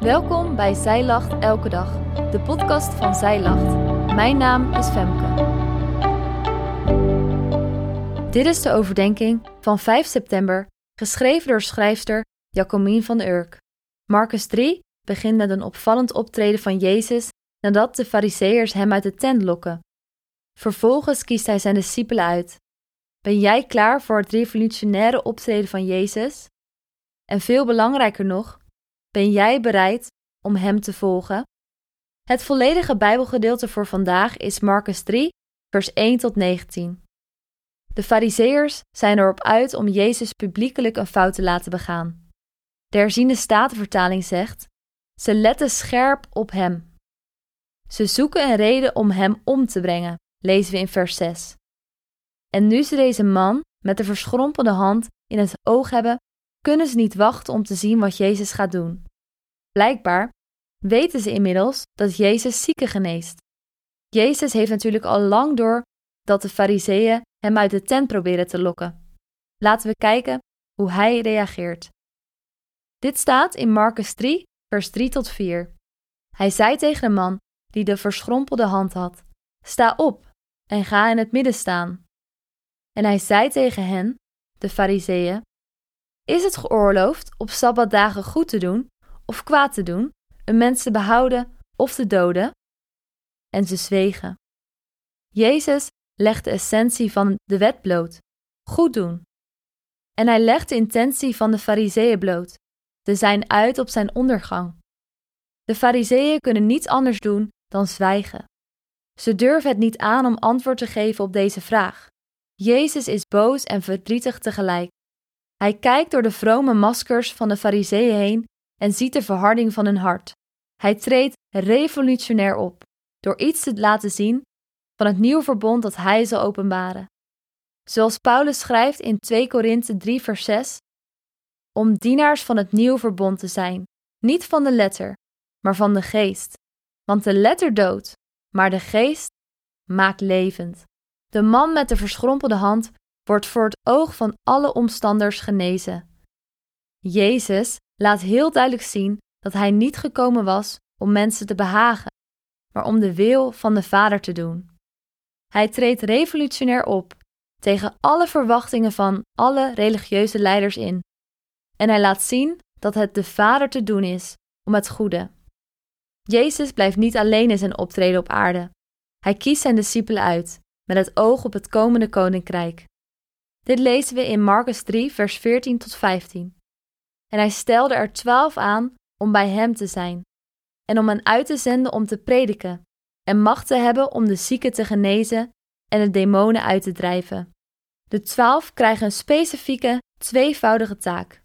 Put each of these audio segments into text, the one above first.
Welkom bij Zij Lacht Elke Dag, de podcast van Zij Lacht. Mijn naam is Femke. Dit is de overdenking van 5 september, geschreven door schrijfster Jacomien van Urk. Marcus 3 begint met een opvallend optreden van Jezus nadat de Fariseërs hem uit de tent lokken. Vervolgens kiest hij zijn discipelen uit. Ben jij klaar voor het revolutionaire optreden van Jezus? En veel belangrijker nog, ben jij bereid om Hem te volgen? Het volledige Bijbelgedeelte voor vandaag is Marcus 3, vers 1 tot 19. De Fariseërs zijn erop uit om Jezus publiekelijk een fout te laten begaan. De herziende statenvertaling zegt: Ze letten scherp op Hem. Ze zoeken een reden om Hem om te brengen, lezen we in vers 6. En nu ze deze man met de verschrompelde hand in het oog hebben, kunnen ze niet wachten om te zien wat Jezus gaat doen. Blijkbaar weten ze inmiddels dat Jezus zieken geneest. Jezus heeft natuurlijk al lang door dat de Fariseeën hem uit de tent proberen te lokken. Laten we kijken hoe hij reageert. Dit staat in Marcus 3, vers 3 tot 4. Hij zei tegen de man die de verschrompelde hand had: Sta op en ga in het midden staan. En hij zei tegen hen, de Fariseeën: Is het geoorloofd op sabbatdagen goed te doen of kwaad te doen, een mens te behouden of te doden? En ze zwegen. Jezus legt de essentie van de wet bloot: goed doen. En hij legt de intentie van de Fariseeën bloot: te zijn uit op zijn ondergang. De Fariseeën kunnen niets anders doen dan zwijgen. Ze durven het niet aan om antwoord te geven op deze vraag. Jezus is boos en verdrietig tegelijk. Hij kijkt door de vrome maskers van de Fariseeën heen en ziet de verharding van hun hart. Hij treedt revolutionair op door iets te laten zien van het nieuw verbond dat hij zal openbaren. Zoals Paulus schrijft in 2 Korinthe 3 vers 6, om dienaars van het nieuw verbond te zijn, niet van de letter, maar van de geest. Want de letter doodt, maar de geest maakt levend. De man met de verschrompelde hand wordt voor het oog van alle omstanders genezen. Jezus laat heel duidelijk zien dat hij niet gekomen was om mensen te behagen, maar om de wil van de Vader te doen. Hij treedt revolutionair op tegen alle verwachtingen van alle religieuze leiders in. En hij laat zien dat het de Vader te doen is om het goede. Jezus blijft niet alleen in zijn optreden op aarde. Hij kiest zijn discipelen uit met het oog op het komende koninkrijk. Dit lezen we in Marcus 3, vers 14 tot 15. En hij stelde er twaalf aan om bij hem te zijn, en om hen uit te zenden om te prediken, en macht te hebben om de zieken te genezen en de demonen uit te drijven. De twaalf krijgen een specifieke, tweevoudige taak.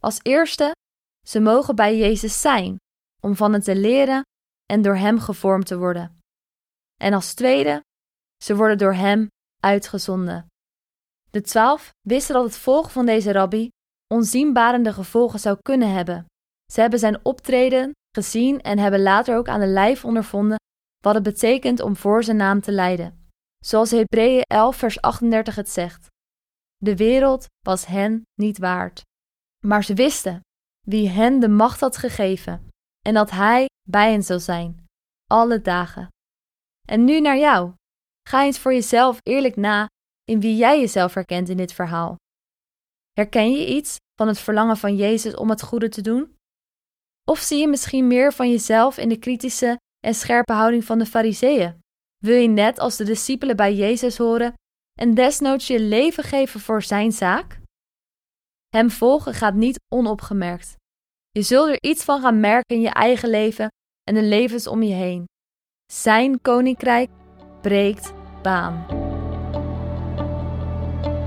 Als eerste, ze mogen bij Jezus zijn, om van het te leren en door Hem gevormd te worden. En als tweede, ze worden door Hem uitgezonden. De twaalf wisten dat het volgen van deze rabbi onzienbarende gevolgen zou kunnen hebben. Ze hebben zijn optreden gezien en hebben later ook aan de lijf ondervonden wat het betekent om voor zijn naam te lijden. Zoals Hebreeën 11 vers 38 het zegt. De wereld was hen niet waard. Maar ze wisten wie hen de macht had gegeven en dat hij bij hen zou zijn, alle dagen. En nu naar jou. Ga eens voor jezelf eerlijk na in wie jij jezelf herkent in dit verhaal. Herken je iets van het verlangen van Jezus om het goede te doen? Of zie je misschien meer van jezelf in de kritische en scherpe houding van de Fariseeën? Wil je net als de discipelen bij Jezus horen en desnoods je leven geven voor zijn zaak? Hem volgen gaat niet onopgemerkt. Je zult er iets van gaan merken in je eigen leven en de levens om je heen. Zijn koninkrijk breekt baan.